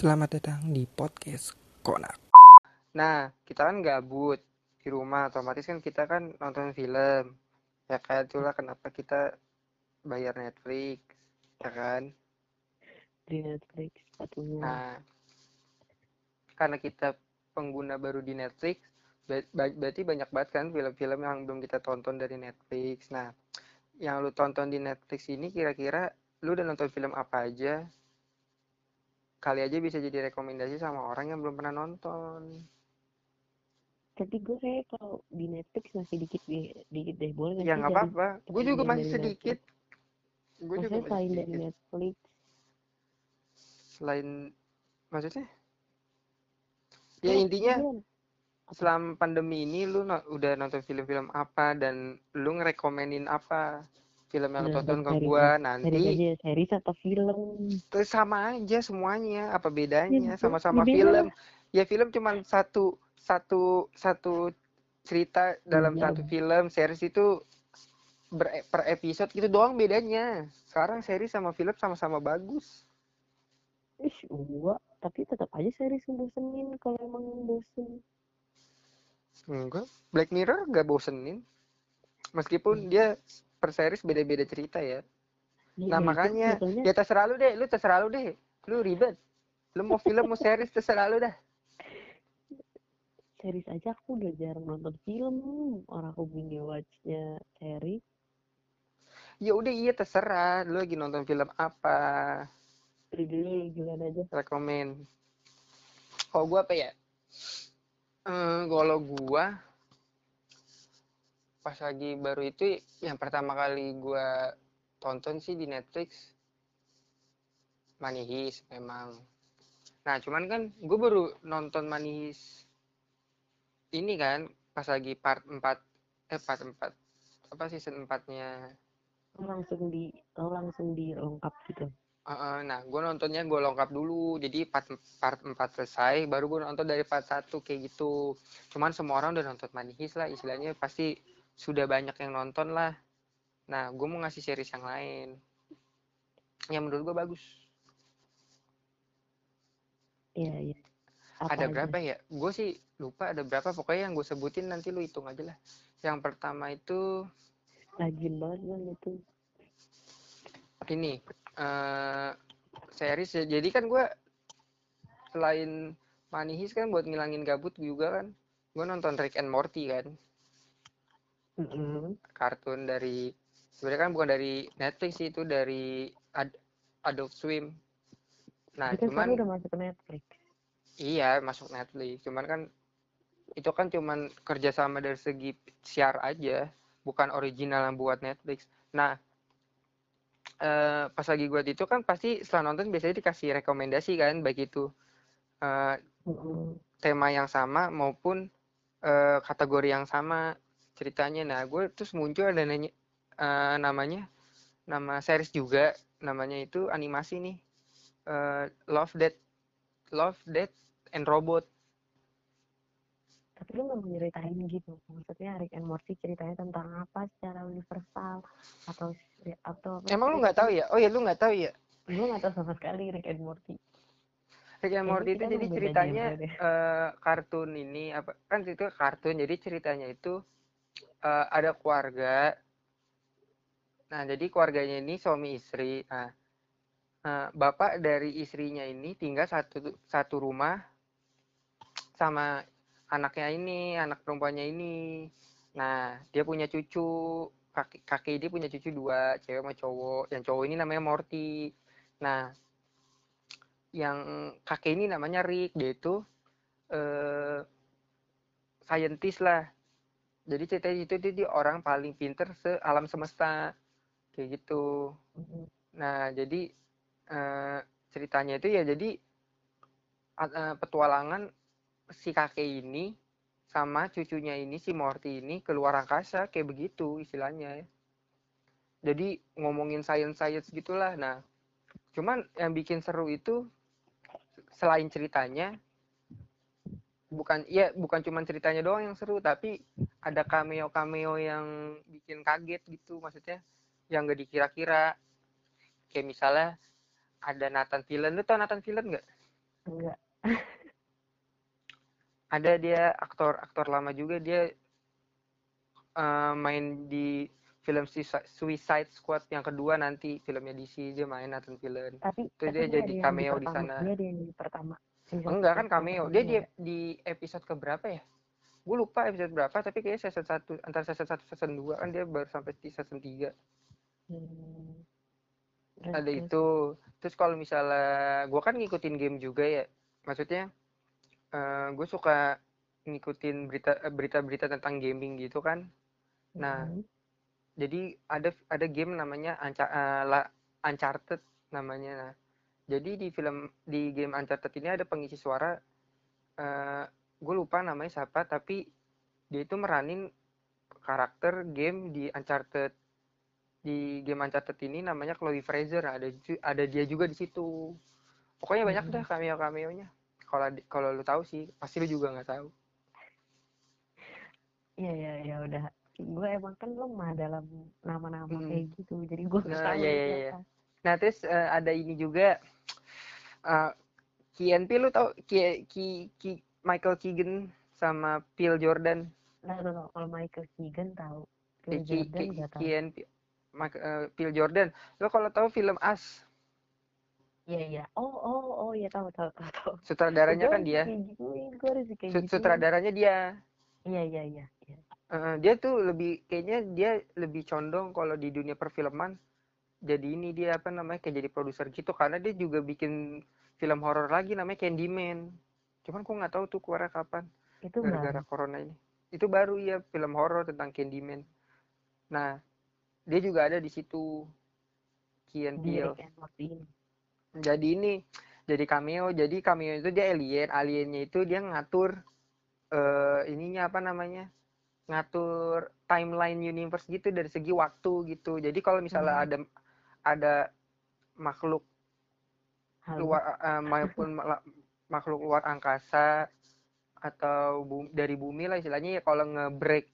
Selamat datang di podcast Konak. Nah, kita kan gabut di rumah, otomatis kan kita kan nonton film. Ya kayak itulah kenapa kita bayar Netflix, ya kan? di Netflix satunya Nah, karena kita pengguna baru di Netflix, ber- ber- berarti banyak banget kan film-film yang belum kita tonton dari Netflix. Nah, yang lu tonton di Netflix ini kira-kira lu udah nonton film apa aja? Kali aja bisa jadi rekomendasi sama orang yang belum pernah nonton. tapi gue kayak kalau di Netflix masih dikit deh dikit deh boleh nggak Ya nggak dari- apa-apa. Gue juga dari masih sedikit. Gue juga masih selain dari sedikit. Netflix Selain, maksudnya? Ya Tuh, intinya iya. Selama pandemi ini lu no- udah nonton film-film apa dan lu ngerekomenin apa film yang tonton ke series nanti aja series atau film. Terus sama aja semuanya apa bedanya? Ya, sama-sama ya film. Ya film cuman satu satu satu cerita dalam Iya. satu film series itu ber- per episode gitu doang bedanya. Sekarang series sama film sama-sama bagus. Ih, gua tapi tetap aja series ngebosenin kalau emang bosen. Enggak Black Mirror gak bosenin. Meskipun Hmm. dia per series beda-beda cerita ya Ya, Nah itu makanya sebetulnya ya terserah lu deh, lu terserah lu deh, lu ribet. Lu mau film mau series terserah lu dah. series aja aku udah jarang nonton film orang aku binge watchnya series Ya udah iya terserah, lu lagi nonton film apa, dulu gimana aja rekomen. Kalau gua apa ya? Eh, kalau gua pas lagi baru itu yang pertama kali gua tonton sih di Netflix Money Heist memang. Nah, cuman kan gue baru nonton Money Heist ini kan pas lagi part 4 eh part 4 apa season 4-nya. Oh, langsung di langsung dilengkap gitu Heeh, nah, gue nontonnya gue lengkap dulu. Jadi part part 4 selesai baru gue nonton dari part 1 kayak gitu. Cuman semua orang udah nonton Money Heist lah istilahnya pasti sudah banyak yang nonton lah. Nah, gue mau ngasih series yang lain. Yang menurut gue bagus. iya iya Apa ada aja? berapa ya? Gue sih lupa ada berapa. Pokoknya yang gue sebutin nanti lu hitung aja lah. Yang pertama itu rajin banget bang itu ini eh series ya. Jadi kan gue selain Money Heist kan buat ngilangin gabut juga kan. Gue nonton Rick and Morty kan. Mm-mm. Kartun dari sebenarnya kan bukan dari Netflix sih itu dari Ad- Adult Swim. Nah, Tapi kan cuman udah masuk ke Netflix Iya, masuk Netflix. Cuman kan itu kan cuman kerjasama dari segi siar aja, bukan original yang buat Netflix. Nah, eh, pas lagi buat itu kan pasti setelah nonton biasanya dikasih rekomendasi kan, baik itu Mm-mm. tema yang sama maupun eh, kategori yang sama ceritanya. Nah, gue terus muncul ada nanya, eh, namanya nama series juga, namanya itu animasi nih, eh, Love Death, Love Death and Robot. tapi lu nggak mau nyeritain gitu maksudnya Rick and Morty ceritanya tentang apa secara universal atau atau apa Emang lu nggak tahu ya? Oh ya lu nggak tahu ya? gue nggak tahu sama sekali Rick and Morty Rick and Kayaknya Morty itu jadi ceritanya eh, kartun ini apa kan itu kartun jadi ceritanya itu eh, ada keluarga. Nah jadi keluarganya ini suami istri. Nah eh, bapak dari istrinya ini tinggal satu satu rumah sama anaknya ini anak perempuannya ini. Nah dia punya cucu kakek kakek dia punya cucu dua cewek sama cowok. Yang cowok ini namanya Morty. Nah yang kakek ini namanya Rick dia itu eh scientist lah jadi ceritanya itu dia, dia orang paling pinter se alam semesta. Kayak gitu. Nah jadi eh ceritanya itu ya jadi eh, petualangan si kakek ini sama cucunya ini si Morty ini keluar angkasa kayak begitu istilahnya jadi ngomongin science science gitulah. Nah cuman yang bikin seru itu selain ceritanya bukan ya bukan cuman ceritanya doang yang seru tapi ada cameo cameo yang bikin kaget gitu maksudnya yang gak dikira-kira. Kayak misalnya ada Nathan Fillion. Lu tau Nathan Fillion nggak? Enggak Ada dia aktor-aktor lama juga. Dia eh, main di film Suicide Squad yang kedua nanti. Filmnya DC dia main Nathan Fillion. tapi Itu tapi dia jadi di cameo di pertama. sana. dia di pertama Enggak kan satu cameo. pertama Dia di di episode keberapa ya? Gue lupa episode berapa tapi kayaknya season 1 antara season 1 season 2 kan dia baru sampai di season 3. Hmm. Terus, Ada terus. itu. Terus kalau misalnya gue kan ngikutin game juga ya. Maksudnya eh gue suka ngikutin berita eh, berita-berita tentang gaming gitu kan. Nah, Mhm. jadi ada ada game namanya eh, La- Uncharted namanya. Nah, jadi di film di game Uncharted ini ada pengisi suara eh gue lupa namanya siapa tapi dia itu meranin karakter game di Uncharted di game Uncharted ini namanya Chloe Fraser ada ada dia juga di situ pokoknya banyak Mhm. dah cameo cameonya kalau kalau lu tahu sih pasti lu juga nggak tahu Iya iya ya udah. Gue emang kan lemah dalam nama-nama Mm. kayak gitu. Jadi gue Nah, tahu iya, iya, iya. Nah terus eh, ada ini juga eh KNP lu tahu Ki, Ki, Ki- Michael Keegan sama Phil Jordan Nah, kalau Michael Keegan tahu. Eh, Phil Ki, Jordan Ki, tahu. KNP Phil Jordan lo kalau tahu film As Iya iya. Oh oh oh ya tahu tahu tahu tahu. sutradaranya kan dia Sut- gituin. sutradaranya dia Iya iya iya. iya. Eh, dia tuh lebih kayaknya dia lebih condong kalau di dunia perfilman jadi ini dia apa namanya kayak jadi produser gitu. Karena dia juga bikin film horor lagi namanya Candyman. Cuman aku nggak tahu tuh keluar kapan. Itu gara-gara corona ini. Itu baru ya film horor tentang Candyman. Nah dia juga ada di situ. And Morty ini. jadi ini jadi cameo. Jadi cameo itu dia alien. Aliennya itu dia ngatur eh ininya apa namanya ngatur timeline universe gitu dari segi waktu gitu. Jadi kalau misalnya Hmm. ada ada makhluk Halo. luar eh, maupun makhluk luar angkasa atau bu- dari bumi lah istilahnya ya kalau nge-break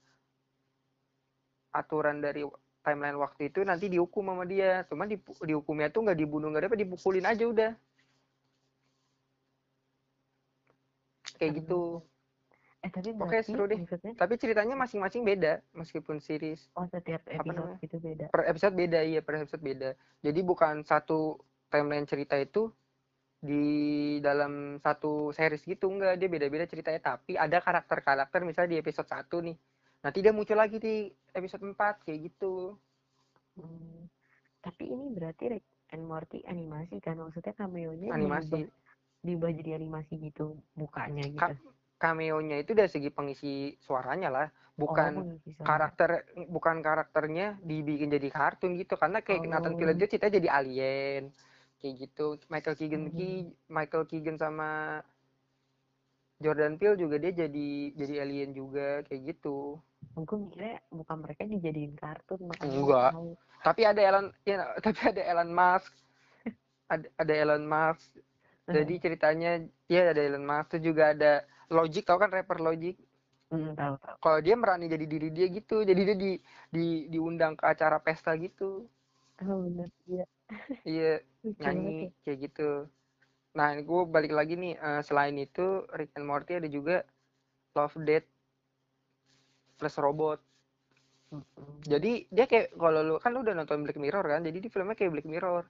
aturan dari timeline waktu itu nanti dihukum sama dia. Cuman di, dihukumnya tuh nggak dibunuh nggak apa dipukulin aja udah. Kayak gitu Eh tapi Oke, seru deh. tapi ceritanya masing-masing beda meskipun series oh setiap episode itu beda. per episode beda iya per episode beda jadi bukan satu timeline cerita itu di dalam satu series gitu enggak dia beda-beda ceritanya tapi ada karakter-karakter misalnya di episode 1 nih nanti dia muncul lagi di episode 4 kayak gitu Hmm. Tapi ini berarti Rick and Morty animasi kan maksudnya cameo-nya animasi diubah, diubah jadi animasi gitu mukanya gitu. Ka- cameo-nya itu dari segi pengisi suaranya lah. Bukan oh, karakter bukan karakternya dibikin jadi kartun gitu. Karena kayak Nathan Oh. Fillion itu ceritanya jadi alien kayak gitu. Michael Keegan Hmm. Ki- Michael Keegan sama Jordan Peele juga dia jadi jadi alien juga kayak gitu. Gue mikirnya bukan mereka dijadiin kartun makanya Enggak. tapi ada Elon ya tapi ada Elon Musk. Ada ada Elon Musk. Jadi ceritanya ya ada Elon Musk terus juga ada Logic tau kan rapper Logic Hmm, tahu tahu. kalau dia merani jadi diri dia gitu jadi dia di di diundang ke acara pesta gitu Oh benar. Iya. iya nyanyi ya. kayak gitu. Nah, gue balik lagi nih eh, selain itu Rick and Morty ada juga Love Death plus robot. Mm-mm. Jadi dia kayak kalau lu kan lu udah nonton Black Mirror kan, jadi di filmnya kayak Black Mirror.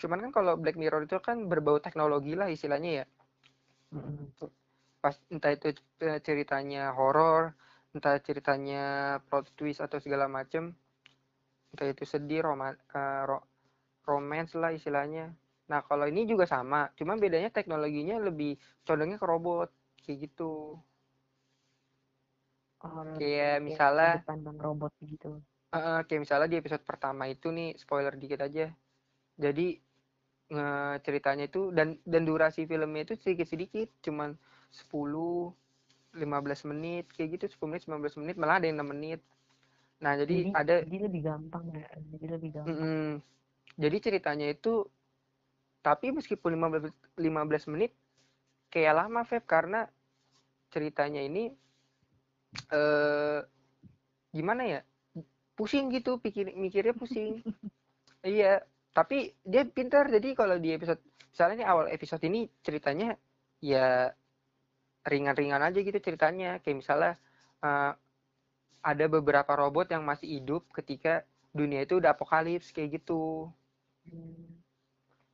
Cuman kan kalau Black Mirror itu kan berbau teknologi lah istilahnya ya. Pas entah itu eh, ceritanya horor, entah ceritanya plot twist atau segala macem, entah itu sedih, roman, eh, ro- romance lah istilahnya. Nah kalau ini juga sama, cuman bedanya teknologinya lebih condongnya ke robot kayak gitu. Horor Kayak misalnya, pandang robot gitu. eh, kayak misalnya di episode pertama itu nih spoiler dikit aja. Jadi ceritanya itu dan dan durasi filmnya itu sedikit-sedikit, cuman 10 15 menit kayak gitu 10 menit 19 menit malah ada yang 6 menit. Nah jadi Jadi ada jadi lebih gampang ya. Jadi lebih gampang. Mm-mm. Jadi ceritanya itu tapi meskipun 15 15 menit kayak lama Feb karena ceritanya ini eh gimana ya? Pusing gitu pikir mikirnya pusing. iya, tapi dia pintar jadi kalau di episode misalnya nih awal episode ini ceritanya ya ringan-ringan aja gitu ceritanya. Kayak misalnya eh, ada beberapa robot yang masih hidup ketika dunia itu udah apokalips kayak gitu. Hmm.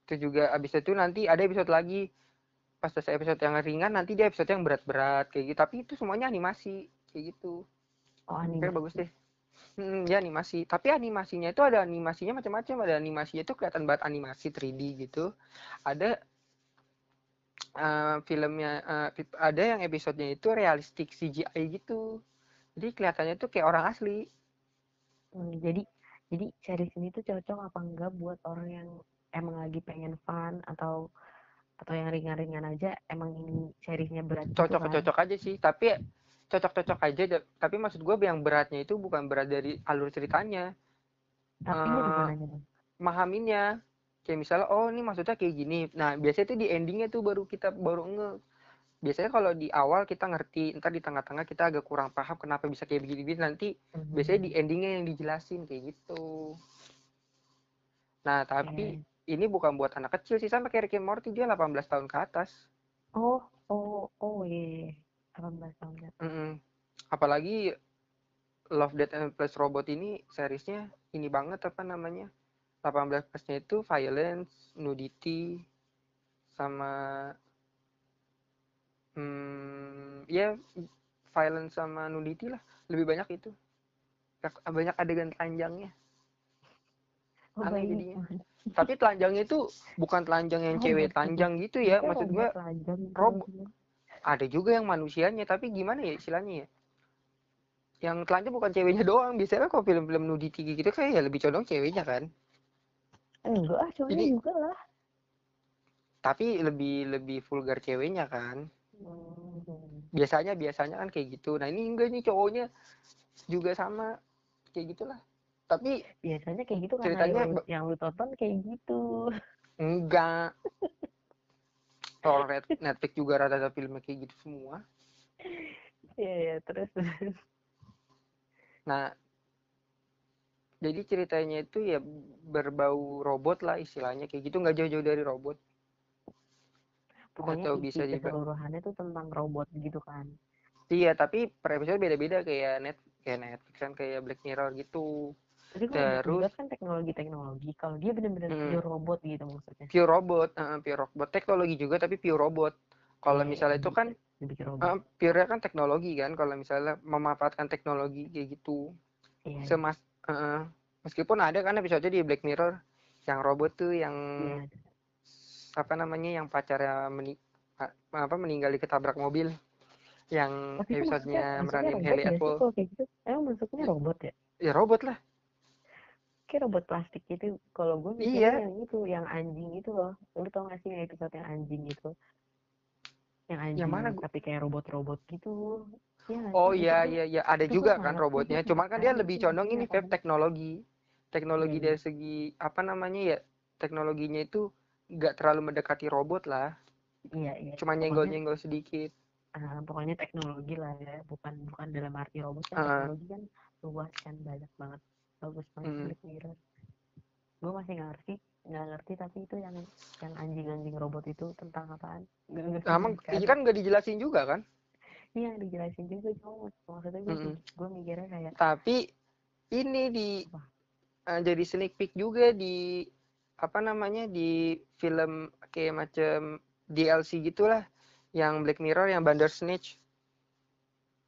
itu juga abis itu nanti ada episode lagi. Pas selesai episode yang ringan nanti dia episode yang berat-berat kayak gitu. Tapi itu semuanya animasi kayak gitu. Oh Oke anime. bagus deh. Hmm, ya animasi. Tapi animasinya itu ada animasinya macam-macam. Ada animasinya itu kelihatan banget animasi 3D gitu. Ada eh, filmnya fi- ada yang episodenya itu realistik CGI gitu. Jadi kelihatannya tuh kayak orang asli. Hmm, jadi jadi series ini tuh cocok apa enggak buat orang yang emang lagi pengen fun atau atau yang ringan-ringan aja emang ini seriesnya berat gitu cocok kan? cocok aja sih tapi cocok-cocok aja tapi maksud gue yang beratnya itu bukan berat dari alur ceritanya. Tapi Eh, gimana mahaminnya kayak misalnya oh ini maksudnya kayak gini. Nah biasanya tuh di endingnya tuh baru kita baru nge. Biasanya kalau di awal kita ngerti ntar di tengah-tengah kita agak kurang paham kenapa bisa kayak begini nanti biasanya di endingnya yang dijelasin kayak gitu. Nah tapi ini bukan buat anak kecil sih sama kayak Rick and Morty dia 18 tahun ke atas. Oh, oh, oh iya. 18 tahun ya. Mm-mm. apalagi Love Death and Plus Robot ini seriesnya ini banget apa namanya 18 plusnya itu violence nudity sama hmm, ya violence sama nudity lah. Lebih banyak itu. Yak- banyak adegan telanjangnya. Oh, Aneh jadinya. tapi telanjangnya itu bukan telanjang yang Oh, cewek telanjang gitu ya maksud gua gitu maksudnya. ada juga yang manusianya tapi gimana ya istilahnya ya? Yang telanjang bukan ceweknya doang. Biasanya kalau film-film nudity gitu kayak ya lebih condong ceweknya kan Enggak, ah, cowoknya Jadi- juga lah. tapi lebih lebih vulgar ceweknya kan. Hmm. biasanya biasanya kan kayak gitu. Nah ini enggak nih cowoknya juga sama. Kayak gitulah. Tapi Biasanya kayak gitu karena Ceritanya yang, lu- yang lu tonton kayak gitu. enggak. Kalau Net- Netflix juga rata-rata filmnya kayak gitu semua. Iya, iya, terus. Nah, jadi ceritanya itu ya berbau robot lah istilahnya kayak gitu nggak jauh-jauh dari robot. pokoknya Atau bisa keseluruhannya tuh tentang robot gitu kan. Iya, tapi per episode beda-beda kayak net kayak Netflix kan kayak Black Mirror gitu. Tapi Terus- kan teknologi-teknologi. Kalau dia bener-bener Mm. pure robot gitu maksudnya. Pure robot, eh, pure robot teknologi juga tapi pure robot. Kalau Iya, misalnya itu kan eh, pure kan teknologi kan kalau misalnya memanfaatkan teknologi kayak gitu. Iya, iya. Semas eh, meskipun ada kan episode di Black Mirror yang robot tuh yang Iya. apa namanya yang pacarnya meni apa meninggal di ketabrak mobil yang Tapi itu episodenya maksudnya, maksudnya ya sih Apple kayak gitu? Emang masuknya robot ya? ya robot lah Kayak robot plastik gitu. Kalau gue Iya. yang itu, yang anjing itu loh. Lu tau gak sih episode yang anjing itu? Yang anjing Yang mana tapi kayak robot-robot gitu. Nggak oh iya iya iya ada itu juga kan robotnya cuma kan dia lebih condong ini Feb teknologi teknologi Iya, dari segi apa namanya ya teknologinya itu nggak terlalu mendekati robot lah Iya, iya. cuma Pokoknya, nyenggol-nyenggol sedikit ah, pokoknya teknologi lah ya. Bukan bukan dalam arti robot kan Ah. teknologi kan luas kan banyak banget. Bagus banget Mm. Black Mirror. Gue masih nggak ngerti, nggak ngerti tapi itu yang yang anjing-anjing robot itu tentang apaan? Nggak ngerti emang kan? kan nggak dijelasin juga kan Iya dijelasin juga cuma maksudnya gue Mm-mm. gue mikirnya kayak tapi ini di Apa? eh, jadi sneak peek juga di apa namanya di film kayak macam DLC gitulah yang Black Mirror yang Bandersnatch.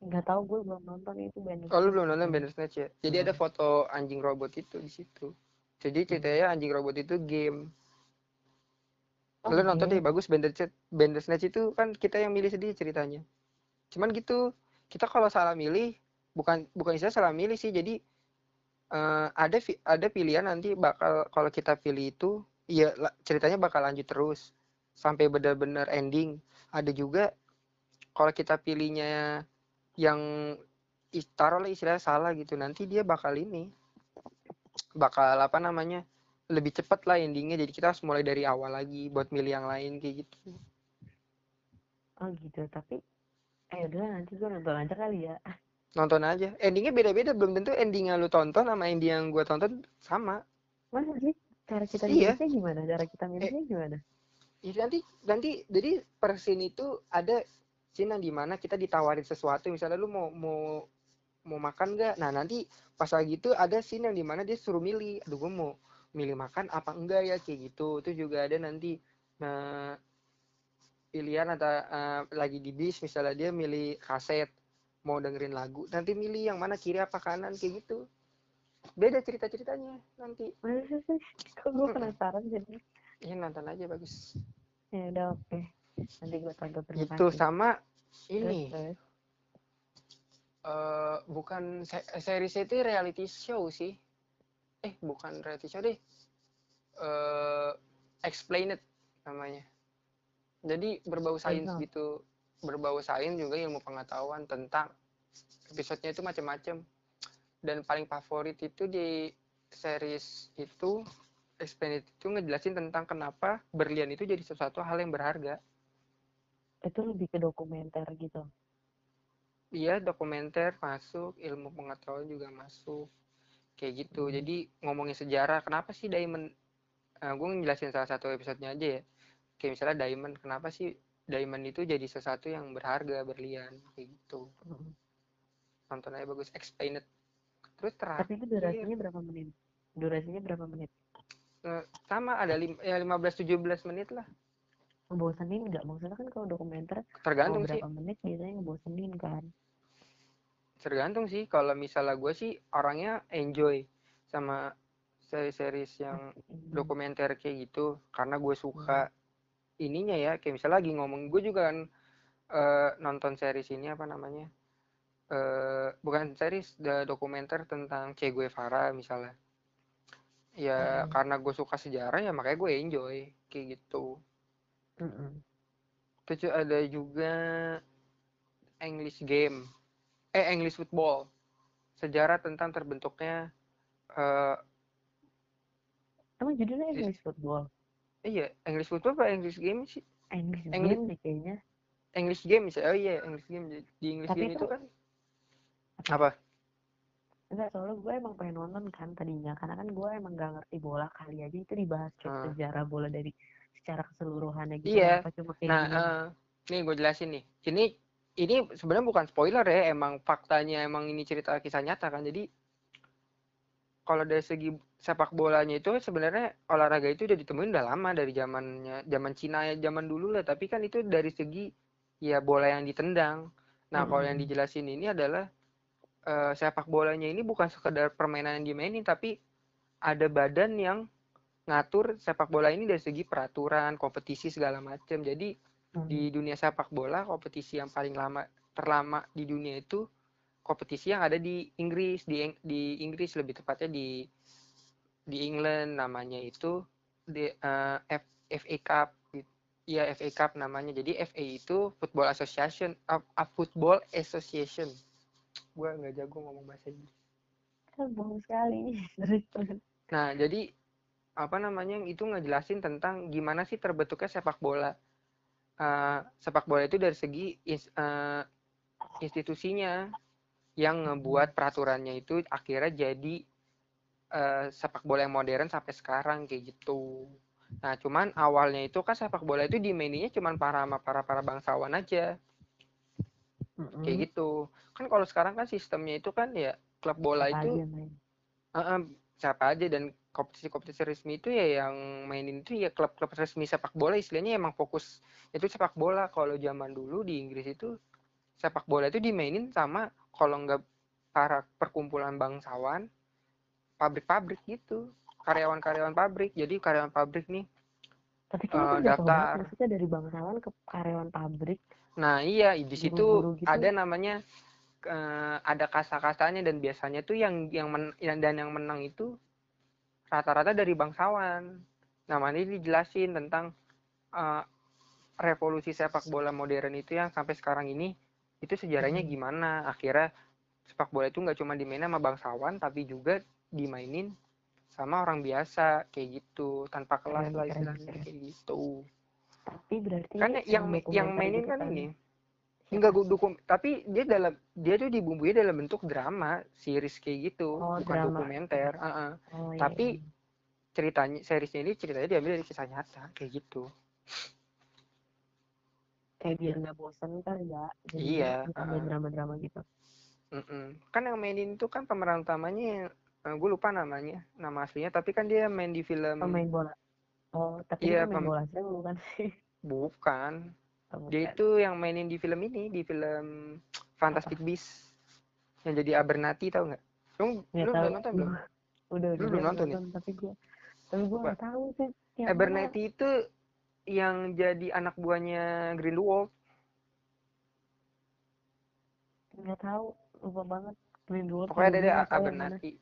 Nggak tahu gue belum nonton itu band oh lu belum nonton Bandersnatch ya? Jadi ada Belum. foto anjing robot itu di situ. Jadi ceritanya anjing robot itu game. Oh, lu nonton deh bagus Bandersnatch. Bandersnatch itu kan kita yang milih sendiri ceritanya cuman gitu kita kalau salah milih bukan bukan istilah salah milih sih jadi eh, ada ada pilihan nanti bakal kalau kita pilih itu la- ceritanya bakal lanjut terus sampai benar-benar ending. Ada juga kalau kita pilihnya yang taruhlah istilahnya salah gitu nanti dia bakal ini bakal apa namanya lebih cepat lah endingnya. Jadi kita harus mulai dari awal lagi buat milih yang lain kayak gitu. Oh gitu. Tapi eh udah nanti gue nonton aja kali ya. Nonton aja. Endingnya beda-beda belum tentu ending yang lu tonton sama ending yang gua tonton sama. Masa sih? Cara kita Iya. milihnya gimana? Cara kita milihnya gimana? Itu nanti nanti jadi per scene itu ada scene yang di mana kita ditawarin sesuatu. Misalnya lu mau mau mau makan nggak? Nah nanti pas lagi itu ada scene yang di mana dia suruh milih. Aduh gue mau milih makan apa enggak ya? Kayak gitu. Itu juga ada nanti nah pilihan atau eh, lagi di bis misalnya dia milih kaset mau dengerin lagu nanti milih yang mana kiri apa kanan kayak gitu beda cerita ceritanya nanti? Kok gue penasaran jadi. ya nonton aja bagus Ya udah oke. Nanti gue tonton terima itu sama ini terus. eh bukan se series itu reality show sih eh bukan reality show deh eh explain it namanya jadi berbau sains Explain. gitu berbau sains juga ilmu pengetahuan tentang episodenya itu macam-macam dan paling favorit itu di series itu it itu ngejelasin tentang kenapa berlian itu jadi sesuatu hal yang berharga Itu lebih ke dokumenter gitu. Iya, dokumenter masuk, ilmu pengetahuan juga masuk. Kayak gitu. Hmm. Jadi ngomongin sejarah, kenapa sih diamond? eh, gue ngejelasin salah satu episodenya aja ya. Kayak misalnya diamond, kenapa sih diamond itu jadi sesuatu yang berharga, berlian, kayak gitu. Mm. Nonton aja bagus, explain it. Terus terakhir Tapi itu durasinya berapa menit? Durasinya berapa menit? eh, sama ada lim, ya 15-17 menit lah. Ngebosenin nggak? Maksudnya kan kalau dokumenter Tergantung sih, berapa menit biasanya ngebosenin kan. tergantung sih. Kalau misalnya gue sih orangnya enjoy sama seri-series yang Hmm. dokumenter kayak gitu karena gue suka ininya ya kayak misalnya lagi ngomong gue juga kan eh, nonton series ini apa namanya eh bukan series the dokumenter tentang Che Guevara misalnya ya Hmm. karena gue suka sejarah ya makanya gue enjoy kayak gitu Mm-mm. terus ada juga English game eh English football sejarah tentang terbentuknya eh Emang judulnya Is- English football? Iya English football apa English game sih English English- game deh kayaknya. English game misalnya oh iya English game di English Tapi game itu itu- kan apa Enggak, soalnya gue emang pengen nonton kan tadinya. Karena kan gue emang gak ngerti bola kali aja itu dibahas kayak Ah. sejarah bola dari secara keseluruhannya gitu. Iya. Kenapa cuma kayak nah gini? eh, nih gue jelasin nih ini ini sebenarnya bukan spoiler ya emang faktanya emang ini cerita kisah nyata kan jadi kalau dari segi sepak bolanya itu sebenarnya olahraga itu udah ditemuin udah lama dari zamannya zaman Cina ya zaman dulu lah tapi kan itu dari segi ya bola yang ditendang nah kalau yang Mm-mm. dijelasin ini adalah eh, sepak bolanya ini bukan sekedar permainan yang dimainin tapi ada badan yang ngatur sepak bola ini dari segi peraturan kompetisi segala macam jadi Hmm. di dunia sepak bola kompetisi yang paling lama terlama di dunia itu kompetisi yang ada di Inggris di di Inggris lebih tepatnya di di England namanya itu di eh, F, FA Cup. Iya FA Cup namanya jadi FA itu Football Association uh, uh, Football Association gue nggak jago ngomong bahasa Inggris Kan bohong sekali. Nah, jadi apa namanya itu ngejelasin tentang gimana sih terbentuknya sepak bola. Eh, sepak bola itu dari segi eh, institusinya yang ngebuat peraturannya itu akhirnya jadi eh, sepak bola yang modern sampai sekarang kayak gitu. Nah, cuman awalnya itu kan sepak bola itu dimaininnya cuman para para para bangsawan aja Mm-mm. kayak gitu. Kan kalau sekarang kan sistemnya itu kan ya klub bola Apa itu aja main. Heeh, siapa aja dan kompetisi-kompetisi resmi itu ya yang mainin itu ya klub-klub resmi sepak bola istilahnya emang fokus itu sepak bola kalau zaman dulu di Inggris itu sepak bola itu dimainin sama kalau nggak para perkumpulan bangsawan pabrik-pabrik gitu karyawan-karyawan pabrik jadi karyawan pabrik nih Tapi kan itu banget. daftar. Maksudnya dari bangsawan ke karyawan pabrik. nah iya di situ gitu. ada namanya eh, ada kasta-kastanya dan biasanya tuh yang yang men- dan yang menang itu rata-rata dari bangsawan. Nah, ini dijelasin tentang eh, revolusi sepak bola modern itu yang sampai sekarang ini itu sejarahnya Hmm. gimana? Akhirnya sepak bola itu nggak cuma dimainin sama bangsawan tapi juga dimainin sama orang biasa kayak gitu tanpa kelas lah istilahnya kayak gitu. Tapi berarti Kan yang yang mainin gitu kan ini enggak gu- dukung tapi dia dalam dia tuh dibumbui dalam bentuk drama series kayak gitu Oh, bukan drama. dokumenter Heeh. Oh, iya, tapi iya. ceritanya seriesnya ini ceritanya diambil dari kisah nyata kayak gitu kayak biar nggak bosen kali ya jadi Iya, ditambah heeh. drama-drama gitu Mm-mm. Kan yang mainin itu kan pemeran utamanya gue lupa namanya, nama aslinya, tapi kan dia main di film pemain bola oh tapi Iya, dia pemain pem- bola sih bukan sih bukan. Oh, Dia bukan. itu yang mainin di film ini, di film Fantastic Beasts. Yang jadi Abernathy tau nggak? Lu, Nggak lu tahu. udah nonton belum? Udah Lu udah belum nonton ya? tapi gue tapi gue nggak tahu sih. Abernathy itu yang jadi anak buahnya Grindelwald. nggak tahu lupa banget Grindelwald Pokoknya ada. Abernathy.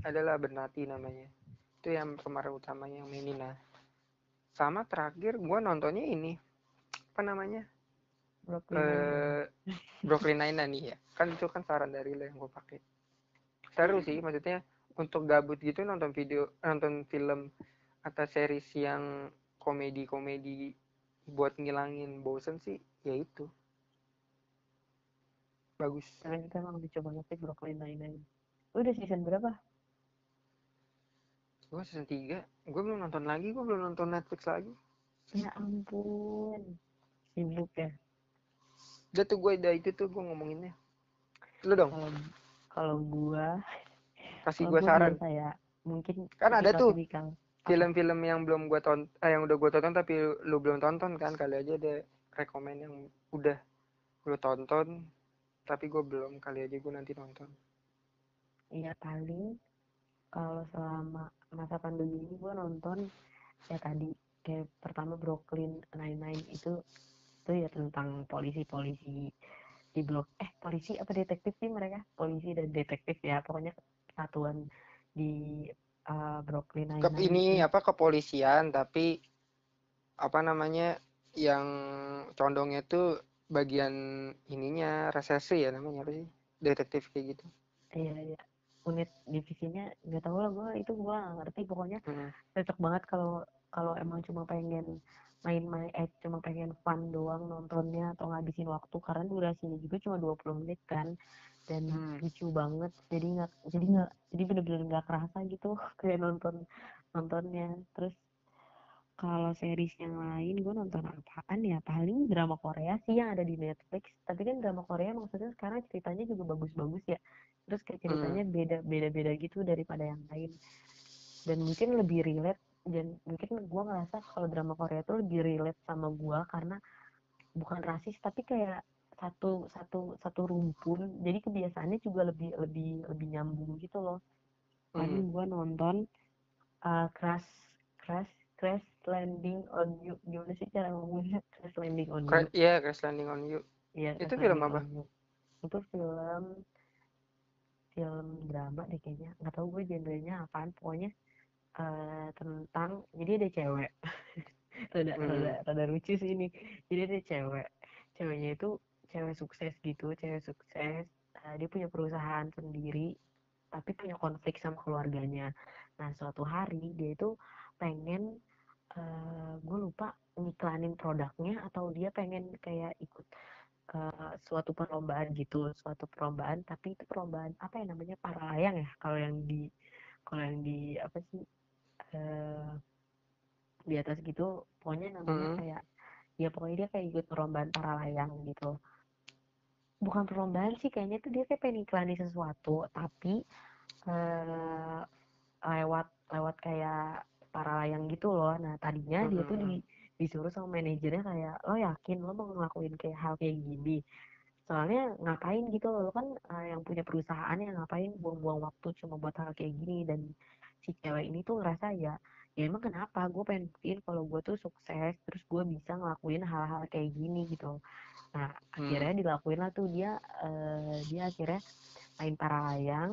Adalah Abernathy namanya. Itu yang pemeran utamanya yang mainin nah. Sama terakhir gua nontonnya ini. Apa namanya? Brooklyn eh Brooklyn Nine-Nine nih ya. Kan itu kan saran dari lo yang gue pakai. Seru sih, maksudnya untuk gabut gitu nonton video, nonton film atau series yang komedi-komedi buat ngilangin bosen sih, ya itu. Bagus. Tapi itu emang lucu banget sih Brooklyn Nine-Nine. Udah season berapa? Gue season 3, gue belum nonton lagi, gue belum nonton Netflix lagi. Ya ampun. Sibuk ya. Udah tuh gue, udah itu tuh gue ngomonginnya. Lu dong, Kalau gua kasih gue saran. biasa ya. Mungkin Kan ada tuh film-film yang belum gue tonton yang udah gue tonton tapi lu belum tonton kan kali aja ada rekomen yang udah lu tonton tapi gue belum kali aja gue nanti nonton Iya paling kalau selama masa pandemi ini gua nonton ya tadi kayak pertama Brooklyn Nine-Nine itu itu ya tentang polisi-polisi di blok eh polisi apa detektif sih mereka? Polisi dan detektif ya pokoknya satuan di uh, Brooklyn Nine-Nine ini itu. apa kepolisian tapi apa namanya yang condongnya tuh bagian ininya reserse ya namanya apa sih? Detektif kayak gitu. Iya iya unit divisinya nggak tahu lah gua itu gua nggak ngerti. Pokoknya Hmm. cocok banget kalau kalau emang cuma pengen main-main eh cuma pengen fun doang nontonnya atau ngabisin waktu. Karena durasinya juga cuma 20 menit kan dan Hmm. lucu banget. Jadi nggak jadi nggak jadi bener-bener nggak kerasa gitu kayak nonton nontonnya. Terus kalau series yang lain gue nonton apaan ya? Paling drama Korea sih yang ada di Netflix. Tapi kan drama Korea maksudnya sekarang ceritanya juga bagus-bagus ya terus kayak ceritanya beda beda-beda gitu daripada yang lain. Dan mungkin lebih relate dan mungkin gue ngerasa kalau drama Korea tuh lebih relate sama gue karena bukan rasis tapi kayak satu satu satu rumpun. Jadi kebiasaannya juga lebih lebih lebih nyambung gitu loh. Paling gue nonton uh, crash crash crash landing on you. Gimana sih cara ngomongnya? Crash landing on Cra- you Iya, Crash Landing on You. Iya, Itu film apa? You. itu film film drama deh kayaknya. Nggak tahu gue genrenya apaan pokoknya eh tentang jadi ada cewek. Rada Hmm. rada rada lucu sih ini. Jadi ada cewek. Ceweknya itu cewek sukses gitu cewek sukses eh, dia punya perusahaan sendiri tapi punya konflik sama keluarganya. Nah suatu hari dia itu pengen eh gue lupa ngiklanin produknya atau dia pengen kayak ikut eh, suatu perlombaan gitu suatu perlombaan tapi itu perlombaan apa ya namanya para layang ya kalau yang di kalau yang di apa sih eh di atas gitu pokoknya namanya Mm-mm. kayak ya pokoknya dia kayak ikut perlombaan para layang gitu. Bukan perlombaan sih kayaknya tuh dia kayak pengen iklanin sesuatu tapi eh lewat lewat kayak para layang gitu loh. Nah tadinya dia tuh di, disuruh sama manajernya kayak lo yakin lo mau ngelakuin kayak hal kayak gini? Soalnya ngapain gitu lo kan eh, yang punya perusahaan yang ngapain buang-buang waktu cuma buat hal kayak gini? Dan si cewek ini tuh ngerasa ya ya emang kenapa gue pengen buktiin kalau gue tuh sukses terus gue bisa ngelakuin hal-hal kayak gini gitu. Nah Hmm. akhirnya dilakuin lah tuh dia eh, dia akhirnya main para layang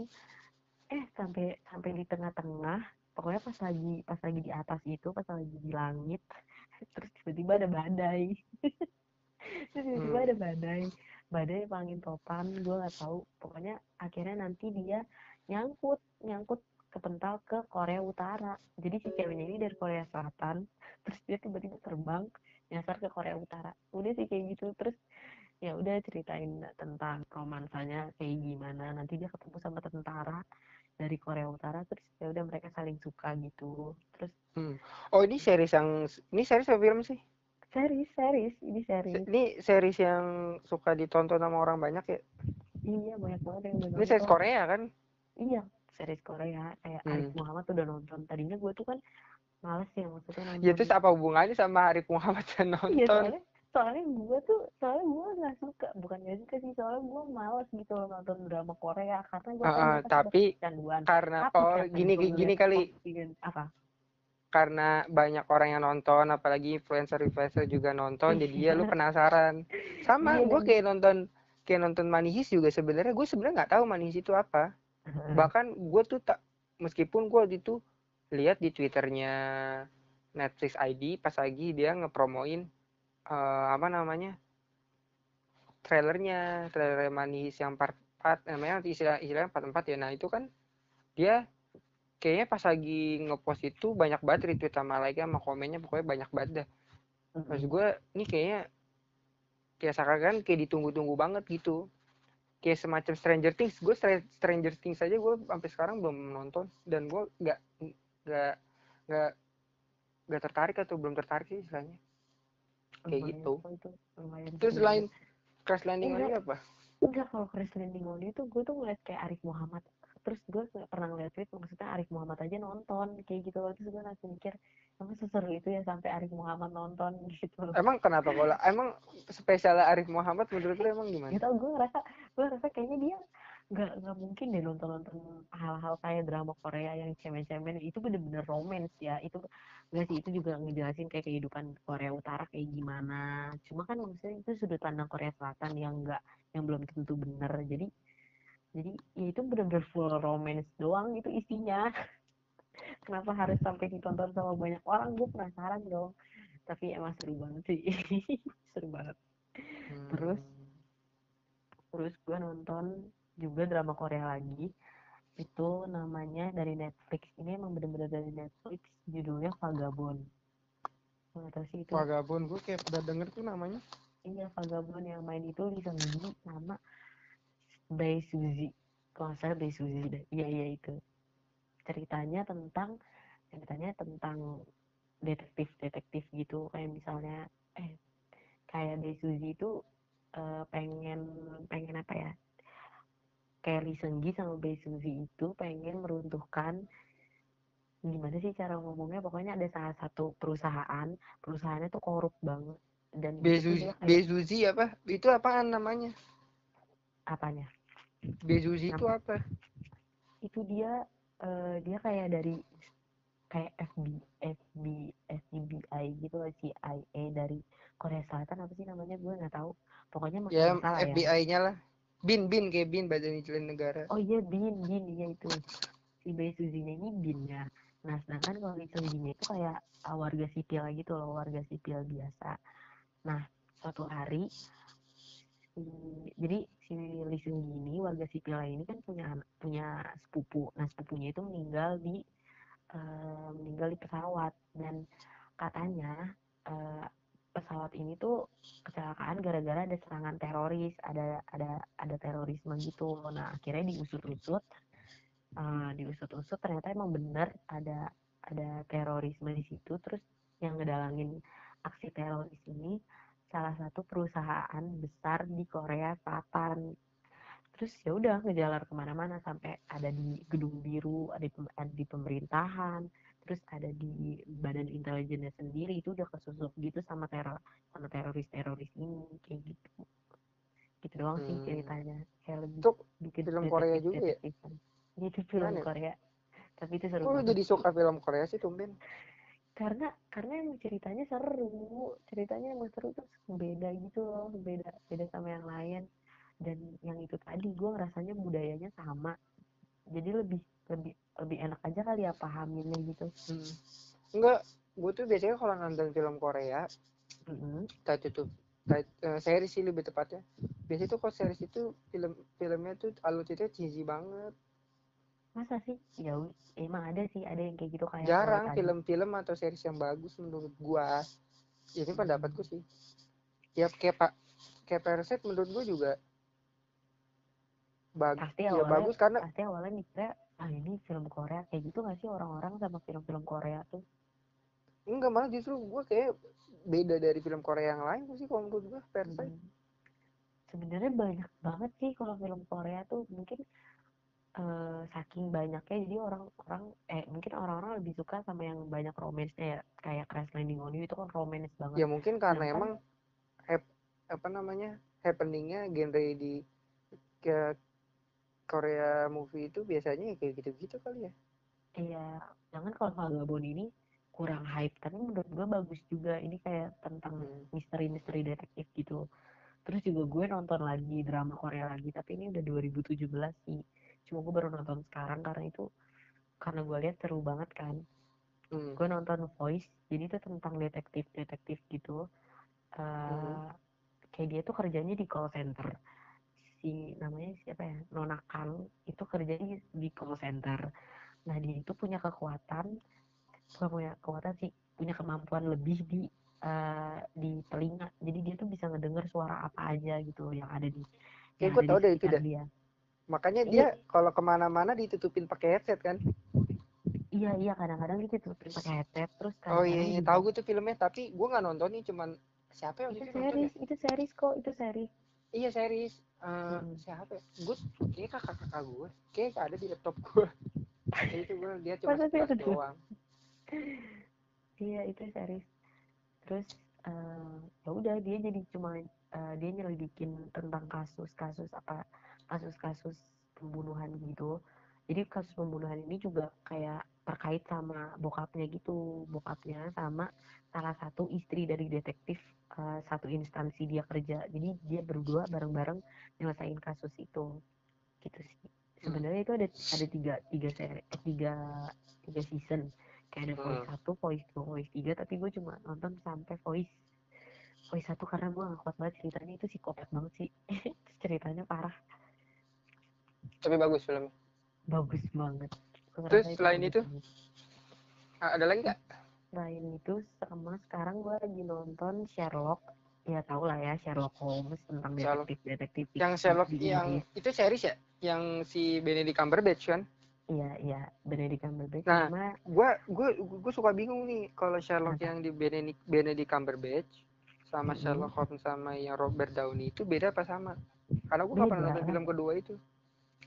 eh sampai sampai di tengah-tengah pokoknya pas lagi pas lagi di atas itu pas lagi di langit terus tiba-tiba ada badai. Terus tiba-tiba Hmm. ada badai. Badai angin topan gue nggak tahu. Pokoknya akhirnya nanti dia nyangkut nyangkut kepental ke Korea Utara. Jadi si ceweknya ini dari Korea Selatan. Terus dia tiba-tiba terbang nyasar ke Korea Utara. Udah sih kayak gitu. Terus ya udah ceritain tentang romansanya kayak gimana. Nanti dia ketemu sama tentara dari Korea Utara terus ya udah mereka saling suka gitu terus Oh, ini series yang ini series apa film sih? series series ini Se- series Ini series yang suka ditonton sama orang banyak ya. iya banyak banget yang Ini series Korea kan? iya series Korea kayak Hmm. Arif Muhammad tuh udah nonton tadinya gue tuh kan males ya maksudnya nonton Ya terus apa hubungannya sama Arif Muhammad yang iya nonton? soalnya soalnya gue tuh soalnya gue nggak suka. Bukan gak suka sih soalnya gue males gitu loh nonton drama Korea. Karena gue Ah, ah, tapi canduan karena tapi oh gini gua gini kali. apa? Karena banyak orang yang nonton apalagi influencer-influencer juga nonton jadi ya lu penasaran. Sama Iya, gue kayak nonton kayak nonton Heist juga sebenarnya. Gue sebenarnya nggak tahu Heist itu apa. Bahkan gue tuh tak meskipun gue itu lihat di twitternya Netflix ID pas lagi dia ngepromoin eh, apa namanya trailernya trailer Heist yang part 4 namanya istilah istilahnya part 4 ya. Nah itu kan dia kayaknya pas lagi ngepost itu banyak banget retweet sama like sama komennya pokoknya banyak banget dah. Maksud gue ini kayaknya kayak seakan kayak ditunggu-tunggu banget gitu. Kayak semacam Stranger Things. Gue Stranger Things aja gue sampai sekarang belum nonton dan gue nggak nggak nggak nggak tertarik atau belum tertarik sih istilahnya kayak Lumayan gitu. itu, lumayan terus lain Crash Landing lagi apa? Enggak kalau Chris Landing on tuh gue tuh ngeliat kayak Arif Muhammad. Terus gue pernah ngeliat tweet maksudnya Arif Muhammad aja nonton kayak gitu. Loh terus gue langsung mikir emang seseru itu ya sampai Arif Muhammad nonton gitu. Loh emang kenapa kalau emang spesial Arif Muhammad menurut lu emang gimana? Gak tau gue ngerasa gue ngerasa kayaknya dia nggak nggak mungkin deh nonton nonton hal-hal kayak drama Korea yang cemen-cemen. Itu bener-bener romance ya. Itu enggak sih? Itu juga ngejelasin kayak kehidupan Korea Utara kayak gimana. Cuma kan maksudnya itu sudut pandang Korea Selatan yang enggak yang belum tentu bener. Jadi jadi ya itu bener-bener full romance doang itu isinya. Kenapa harus sampai ditonton sama banyak orang? Gue penasaran dong. Tapi emang seru banget sih. Seru banget. Terus? Hmm. terus gue nonton juga drama Korea lagi. Itu namanya dari Netflix. Ini emang bener-bener dari Netflix judulnya Vagabond. Nggak sih itu. Vagabond gue kayak pernah denger tuh namanya. Iya Vagabond yang main itu Lee Seung Gi sama Bae Suzy kalau salah Bae Suzy deh. Iya iya itu. Ceritanya tentang ceritanya tentang detektif detektif gitu. Kayak misalnya eh kayak Bae Suzy itu eh, pengen pengen apa ya kayak Lee Seung Gi sama Bae Suzy itu pengen meruntuhkan gimana sih cara ngomongnya? Pokoknya ada salah satu perusahaan perusahaannya tuh korup banget. Dan Bezuzi kayak apa? Itu apaan namanya? Apanya? Bezuzi itu apa? Itu dia eh, dia kayak dari kayak FB FB FBI gitu CIA dari Korea Selatan apa sih namanya? Gue nggak tahu. Pokoknya ya salah ya. FBI-nya lah bin bin kayak bin badan intelijen negara. Oh iya bin bin iya itu. Si Bae Suzy-nya ini bin ya. Nah sedangkan kalau Gi-nya itu kayak ah, warga sipil gitu loh warga sipil biasa. Nah suatu hari jadi si Gi ini warga sipil ini kan punya punya sepupu. Nah sepupunya itu meninggal di eh, meninggal di pesawat. Dan katanya eh, pesawat ini tuh kecelakaan gara-gara ada serangan teroris ada ada ada terorisme gitu. Nah akhirnya diusut-usut eh, diusut-usut ternyata emang bener ada ada terorisme di situ. Terus yang ngedalangin aksi teroris ini salah satu perusahaan besar di Korea Selatan. Terus ya udah ngejalar ke mana-mana sampai ada di gedung biru ada di pemerintahan terus ada di badan intelijennya sendiri itu udah kesusup gitu sama teror sama teroris-teroris ini kayak gitu. Gitu doang sih Hmm. ceritanya. Kayak lebih Itu bikin film Korea juga ya? Iya, itu film ya? Korea. Tapi itu seru kok jadi suka film Korea sih tumben karena karena emang ceritanya seru. Ceritanya emang seru terus beda gitu loh. Beda beda sama yang lain. Dan yang itu tadi gue ngerasanya budayanya sama. Jadi lebih lebih lebih enak aja kali ya pahaminnya gitu. Hmm. enggak gue tuh biasanya kalau nonton film Korea tuh entah itu- eh, series sih lebih tepatnya biasanya tuh kalau series itu film filmnya tuh alur ceritanya cheesy banget. Masa sih? Ya wi- emang ada sih ada yang kayak gitu kayak jarang film-film atau series yang bagus menurut gua. Ini pendapatku sih. Ya kayak pak kayak Parasite menurut gua juga bagus pasti ya bagus karena pasti awalnya mikirnya ah ini film Korea kayak gitu gak sih orang-orang sama film-film Korea tuh enggak malah justru gue kayak beda dari film Korea yang lain sih kalau menurut gue Parasite Hmm. Sebenarnya banyak banget sih kalau film Korea tuh mungkin eh, saking banyaknya jadi orang-orang eh mungkin orang-orang lebih suka sama yang banyak romansnya ya kayak Crash Landing on You itu kan romance banget. ya mungkin karena Sedangkan- emang hap- apa namanya happeningnya genre di ke Korea movie itu biasanya ya kayak gitu-gitu kali ya Iya, jangan kalau Vagabond ini kurang hype tapi menurut gue bagus juga ini kayak tentang Hmm. misteri-misteri detektif gitu. Terus juga gue nonton lagi drama Korea lagi tapi ini udah 2017 sih. Cuma gue baru nonton sekarang karena itu karena gue lihat seru banget kan. Hmm. gue nonton Voice jadi itu tentang detektif detektif gitu eh Mhm. kayak dia tuh kerjanya di call center si namanya siapa ya Nona Kang itu kerjanya di- di call center nah dia itu punya kekuatan bukan punya kekuatan sih punya kemampuan lebih di eh, di telinga jadi dia tuh bisa ngedenger suara apa aja gitu yang ada di ada di tahu deh itu dah. dia makanya Iya. dia kalau ke mana-mana ditutupin pakai headset kan iya iya kadang-kadang gitu tuh pakai headset terus oh iya, kadang-kadang iya. juga- tahu gue tuh filmnya tapi gue nggak nonton nih cuman siapa yang itu nonton ya? series itu series kok itu series iya series Eh, Mm. siapa ya? gue kayak kakak kakak gue kayak ada di laptop gue itu gue dia cuma sekilas dua? doang Iya itu series. Terus eh ya udah dia jadi cuma eh, dia nyelidikin tentang kasus-kasus apa kasus-kasus pembunuhan gitu. Jadi kasus pembunuhan ini juga kayak terkait sama bokapnya gitu, bokapnya sama salah satu istri dari detektif eh, satu instansi dia kerja. Jadi dia berdua bareng-bareng nyelesain kasus itu. Gitu sih. Sebenarnya itu ada ada tiga tiga seri eh, tiga tiga season kayak ada voice Hmm. satu, voice dua, voice tiga, tapi gue cuma nonton sampai voice voice satu karena gue gak kuat banget ceritanya itu psikopat banget sih ceritanya parah tapi bagus filmnya bagus banget Terus selain itu? ada lagi nggak selain itu sama sekarang gue lagi nonton Sherlock ya tau lah ya Sherlock Holmes tentang Sherlock. detektif detektif yang Sherlock yang itu series ya yang si Benedict Cumberbatch kan iya iya Benedict Cumberbatch Nah, sama gue gue gue suka bingung nih kalau Sherlock Kenapa? yang di Benedict Benedict Cumberbatch sama. Sherlock Holmes sama yang Robert Downey itu beda apa sama karena gue nggak pernah nonton film kedua itu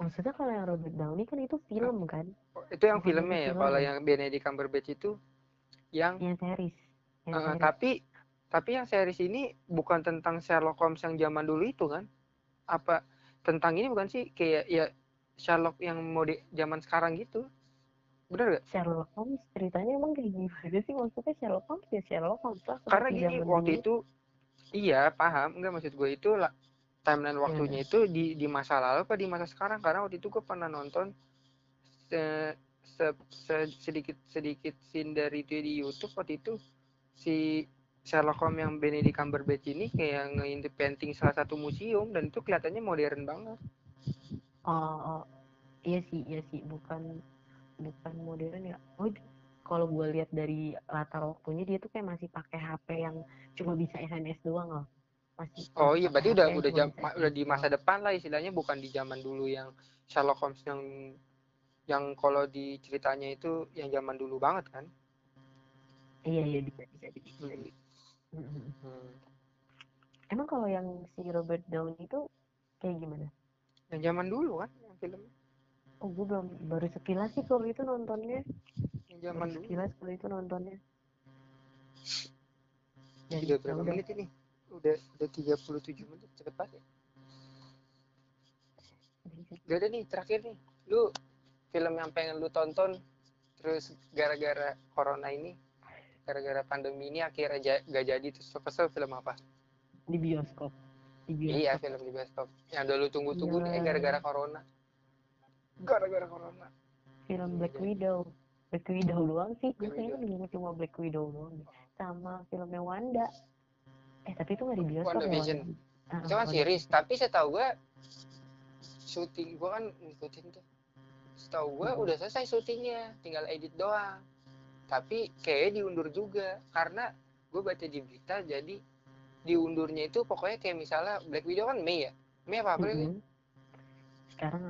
maksudnya kalau yang Robert Downey kan itu film kan Oh, itu yang Bukan filmnya ya film. kalau yang Benedict Cumberbatch itu yang yang series yang eh, series. tapi tapi yang series ini bukan tentang Sherlock Holmes yang zaman dulu itu kan apa tentang ini bukan sih kayak ya Sherlock yang mode zaman sekarang gitu bener gak? Sherlock Holmes ceritanya emang kayak gimana sih maksudnya Sherlock Holmes ya Sherlock Holmes lah karena gini waktu dulu. itu iya paham enggak maksud gue itu lah timeline waktunya itu di di masa lalu apa di masa sekarang? Karena waktu itu gue pernah nonton se, se- se- sedikit sedikit scene dari itu di YouTube. Waktu itu si Sherlock Holmes yang Benedict Cumberbatch ini kayak nge painting salah satu museum dan itu kelihatannya modern banget. Oh, oh, iya sih iya sih. Bukan bukan modern ya. Oh kalau gue lihat dari latar waktunya dia tuh kayak masih pakai HP yang cuma bisa SMS doang loh masih oh iya berarti HP udah udah jam, udah di SMS masa depan lah istilahnya bukan di zaman dulu yang Sherlock Holmes yang yang kalau di ceritanya itu yang zaman dulu banget kan? Iya iya bisa bisa bisa, Hmm. Hmm. emang kalau yang si Robert Downey itu kayak gimana? Yang zaman dulu kan yang film oh gue belum baru sekilas sih kalau itu nontonnya. Yang zaman baru dulu? sekilas kalau itu nontonnya. Dan udah ya berapa menit ini udah udah 37 menit cepet banget ya. Gak ada nih terakhir nih. Lu film yang pengen lu tonton terus gara-gara corona ini gara-gara pandemi ini akhirnya ja- gak jadi terus kesel film apa? Di bioskop. Di iya bioskop film di bioskop. Yang dulu tunggu-tunggu nih eh, Iya. gara-gara corona. Gara-gara corona. Film Iya, Black jadi. Widow. Black Widow doang sih. Kayaknya nunggu cuma Black Widow doang. Sama filmnya Wanda eh tapi itu nggak di bioskop ya WandaVision. Wanda. Ah, itu kan series tapi saya tahu gua syuting gua kan ngikutin tuh setahu gua Mhm. udah selesai syutingnya tinggal edit doang tapi kayaknya diundur juga karena gue baca di berita jadi diundurnya itu pokoknya kayak misalnya Black Widow kan Mei ya Mei apa April sih? Mhm. sekarang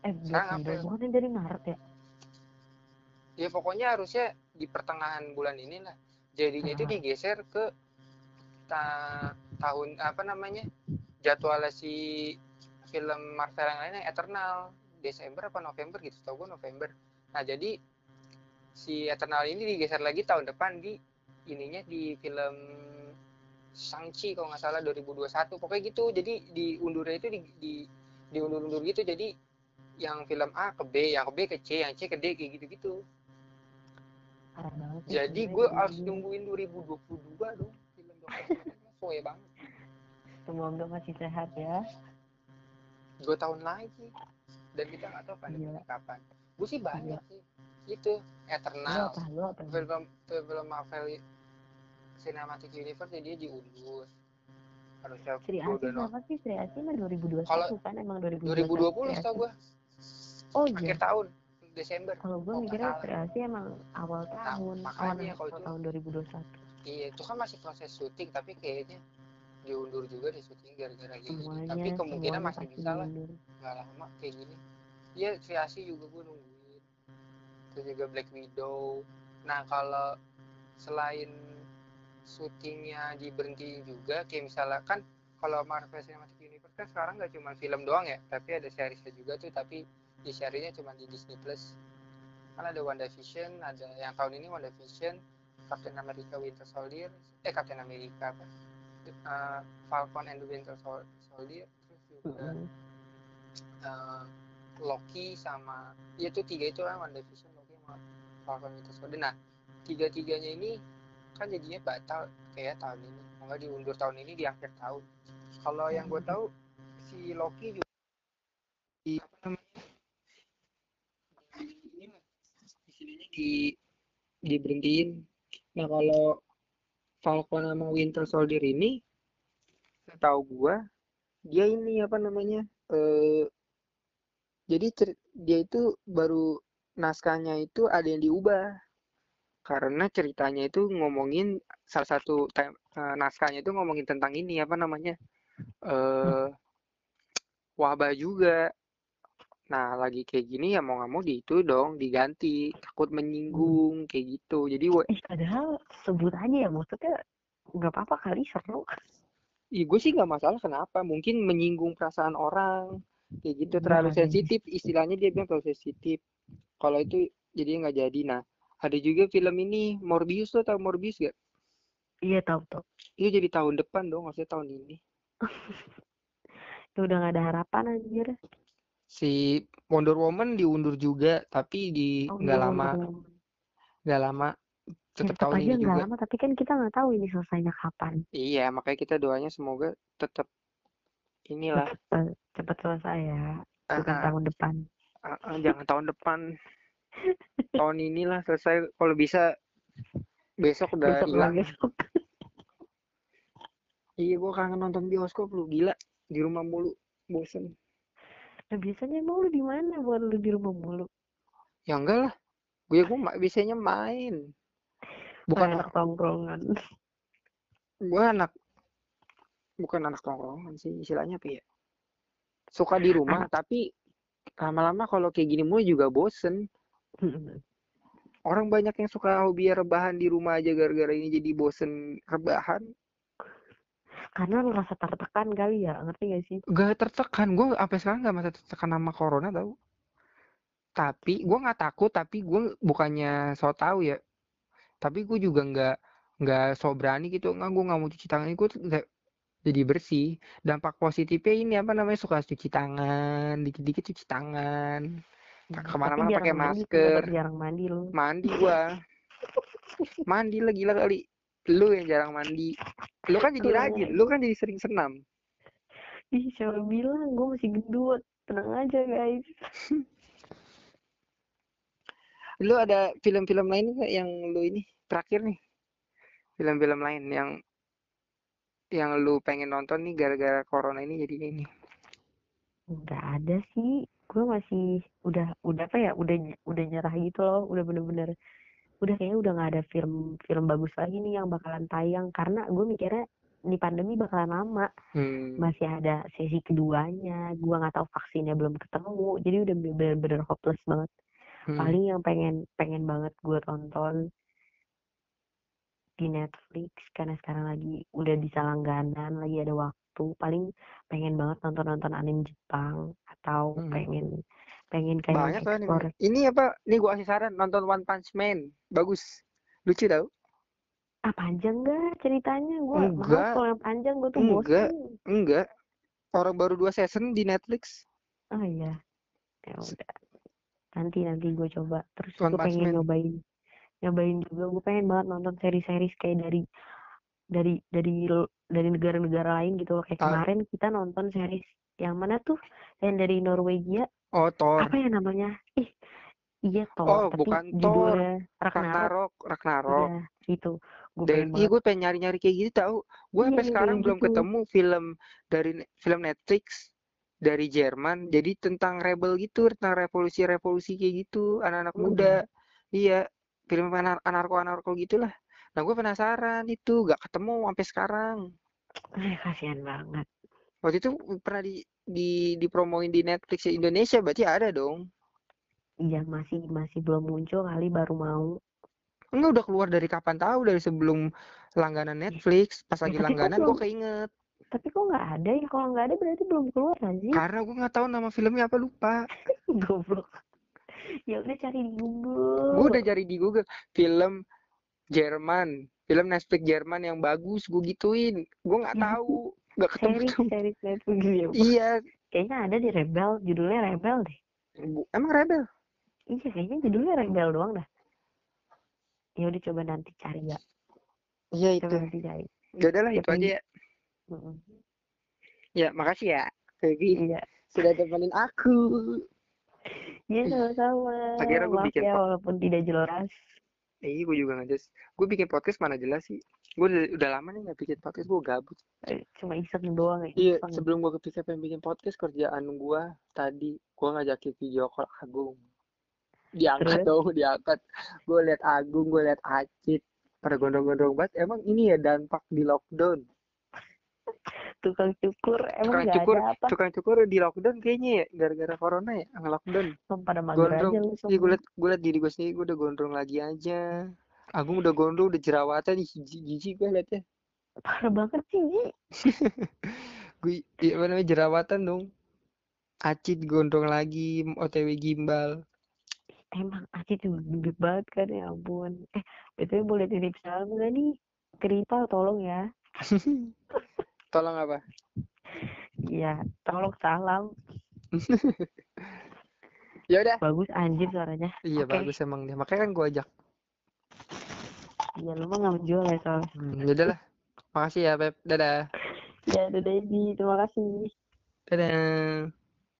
eh Black Sekarang Widow April. bukannya dari Maret ya ya pokoknya harusnya di pertengahan bulan ini lah jadinya itu Ah. digeser ke ta- tahun apa namanya jadwalnya si film Marvel yang lainnya Eternal Desember apa November gitu tau gue November. Nah jadi si Eternal ini digeser lagi tahun depan di ininya di film Shang-Chi kalau nggak salah 2021 pokoknya gitu jadi diundurnya itu di, di diundur-undur gitu. Jadi yang film A ke B yang ke B ke C yang C ke D kayak gitu-gitu. Jadi gue harus nungguin 2022 dong soe banget semoga masih sehat ya. Dua tahun lagi. Dan kita nggak tahu pandemi Iya. kapan. Gue sih banyak Iya. sih. Itu lu Eternal. Apa lu apa film film Marvel Cinematic Universe jadi dia diundur harusnya Sri gua Asi udah nonton apa sih? Sri Asi mah 2021 Kalau- kan emang 2021 2020 Sri tau Asi. gue oh iya. akhir tahun Desember. Kalau gue Oh, mikirnya. Sri emang awal tahun makanya awal, kalau tahun 2021 iya itu kan masih proses syuting tapi kayaknya diundur juga di syuting gara-gara gini semuanya tapi kemungkinan masih bisa lah. nggak lama kayak gini. Iya kreasi juga gue nungguin. Terus juga Black Widow. Nah kalau selain syutingnya diberhentiin juga kayak misalnya kan kalau Marvel Cinematic Universe kan sekarang nggak cuma film doang ya tapi ada seriesnya juga tuh tapi di seriesnya cuma di Disney Plus. Kan ada WandaVision ada yang tahun ini WandaVision Captain America Winter Soldier eh Captain America apa? Eh, Falcon and the Winter Sol- Soldier terus juga Mm-mm. eh, Loki sama ya itu tiga itu kan WandaVision Loki sama Falcon Winter Soldier. Nah tiga tiganya ini kan jadinya batal kayak tahun ini. Nggak diundur tahun ini di akhir tahun. Kalau yang gue tahu si Loki juga di apa namanya di ini lah, istilahnya di diberhentiin nah kalau Falcon sama Winter Soldier ini setahu gua dia ini apa namanya eh jadi dia itu baru naskahnya itu ada yang diubah. Karena ceritanya itu ngomongin salah satu eh, naskahnya itu ngomongin tentang ini apa namanya eh wabah juga nah lagi kayak gini ya mau nggak mau di itu dong diganti takut menyinggung kayak gitu. Jadi eh padahal sebut aja ya maksudnya nggak apa-apa kali seru. Iya, gue sih nggak masalah kenapa mungkin menyinggung perasaan orang kayak gitu. Iya, terlalu kali. sensitif istilahnya dia bilang terlalu sensitif. Kalau itu jadi nggak jadi. Nah ada juga film ini Morbius tuh tau Morbius gak iya tahu tuh itu jadi tahun depan dong maksudnya tahun ini. Itu udah gak ada harapan anjir si Wonder Woman diundur juga tapi di Oh, nggak iya, lama nggak lama Ya, tetap tetap tahun ini juga. lama tapi kan kita nggak tahu ini selesainya kapan. Iya makanya kita doanya semoga tetap inilah. Cepet cepet selesai ya bukan ah, tahun depan. Ah, ah, jangan tahun depan. Tahun inilah selesai kalau bisa besok udah besok hilang. besok. Iya, gua kangen nonton bioskop lu, gila. Di rumah mulu, bosen. Nah biasanya emang lu di mana buat lu di rumah mulu Ya enggak lah. Gue gua ma- biasanya main. Bukan anak tongkrongan gua anak bukan anak tongkrongan sih istilahnya apa ya. Suka di rumah tapi lama-lama kalau kayak gini mulu juga bosen. Orang banyak yang suka hobi rebahan di rumah aja gara-gara ini jadi bosen rebahan. Karena lu rasa tertekan kali ya ngerti gak sih Gak tertekan, gue sampai sekarang gak masa tertekan sama corona tau. Tapi gue nggak takut, tapi gue bukannya so tau ya. Tapi gue juga nggak nggak so berani gitu. Nggak, gue nggak mau cuci tangan. Gue jadi bersih. Dampak positifnya ini apa namanya suka cuci tangan, dikit-dikit cuci tangan. Tapi Ke mana-mana pakai mandi masker. tetap jarang mandi lu Mandi gue. Mandi lah gila kali. Lu yang jarang mandi. Lu kan jadi rajin. Lu kan jadi sering senam. ih siapa bilang gue masih gendut tenang aja guys Lu ada film-film lain nggak yang lu ini terakhir nih? Film-film lain yang yang lu pengen nonton nih gara-gara corona ini jadi ini. nggak ada sih gue masih udah udah apa ya udah udah nyerah gitu loh udah bener-bener udah kayaknya udah nggak ada film film bagus lagi nih yang bakalan tayang. Karena gue mikirnya ini pandemi bakalan lama. Hmm. masih ada sesi keduanya. Gue nggak tahu vaksinnya belum ketemu. Jadi udah bener-bener hopeless banget. Hmm. paling yang pengen pengen banget gue tonton di Netflix. Karena sekarang lagi udah bisa langganan lagi ada waktu. Paling pengen banget nonton nonton anime Jepang atau Hmm. pengen pengen kayak Banyak explore Ini apa? Ini gua kasih saran nonton One Punch Man. Bagus. Lucu tau? ah panjang gak ceritanya gue males Enggak. kalau yang panjang gue tuh Enggak. Enggak. Orang baru dua season di Netflix. oh iya ya udah nanti nanti gue coba terus gue pengen Man. nyobain nyobain juga gue pengen banget nonton seri-seri kayak dari dari dari dari negara-negara lain gitu loh kayak Ah. kemarin kita nonton series yang mana tuh yang dari Norwegia Oh, Thor. apa ya namanya ih iya Thor Oh, tapi bukan Thor. Ragnarok Ragnarok. Ya itu gue Dan iya gue pengen nyari-nyari kayak gitu tau. Gue Iya, sampai yang sekarang belum gitu. ketemu film dari film Netflix dari Jerman. Jadi tentang rebel gitu, tentang revolusi-revolusi kayak gitu, anak-anak Oh, muda. Iya, film anar anarko-anarko gitulah. Nah, gue penasaran itu, gak ketemu sampai sekarang. eh kasihan banget Waktu itu pernah di di dipromoin di Netflix Indonesia, berarti ada dong. iya masih masih belum muncul kali baru mau Enggak udah keluar dari kapan tahu dari sebelum langganan Netflix. Pas Ya, lagi kok langganan gue belum- keinget. tapi kok nggak ada ya kalau nggak ada berarti belum keluar sih Karena gue nggak tahu nama filmnya apa lupa. goblok ya udah cari di Google Gue udah cari di Google film Jerman, film Netflix Jerman yang bagus. Gue gituin. Gue nggak Ya, tahu, nggak ketemu. series series Netflix ya Iya, kayaknya ada di Rebel judulnya Rebel deh. Emang rebel. iya kayaknya judulnya Rebel doang dah. Ya udah coba nanti cari ya. Iya itu. coba nanti cari. Ya udahlah Ya, itu aja. Ya. Ya makasih ya, Baby iya. Sudah temenin aku. iya sama-sama. Akhirnya gua maaf bikin ya walaupun tidak jelas Eh, gue juga nggak jelas. Gue bikin podcast mana jelas sih. Gue udah, udah lama nih nggak bikin podcast. Gue gabut. Eh, cuma iseng doang ya Iya, sebelum gue kepikir pengen bikin podcast, kerjaan gue tadi gue ngajakin video call Agung. Diangkat dong, diangkat. Gue liat Agung, gue liat Acit. Pada gondrong-gondrong banget. Emang ini ya dampak di lockdown. tukang cukur emang Tukang nggak cukur, ada apa tukang cukur di lockdown kayaknya ya, gara-gara corona ya, nge-lockdown. Em, pada mager Gondrong. aja lu Iya, gue liat, gue liat diri gue sendiri, gue udah gondrong lagi aja. Agung udah gondrong, udah jerawatan, jijik gue liatnya. parah banget sih. Gue, iya, apa namanya, jerawatan dong. Acit gondrong lagi, OTW gimbal. emang Aci tuh gendut banget kan ya ampun eh betul boleh titip salam nggak nih ke Rival tolong ya Tolong apa? iya tolong salam Ya udah. bagus anjir suaranya Iya Oke. bagus emang dia. Makanya kan gue ajak. iya lu mah nggak menjual ya soalnya Hmm, ya udahlah. Makasih ya, Pep. Dadah. ya udah Dedi terima kasih Dadah.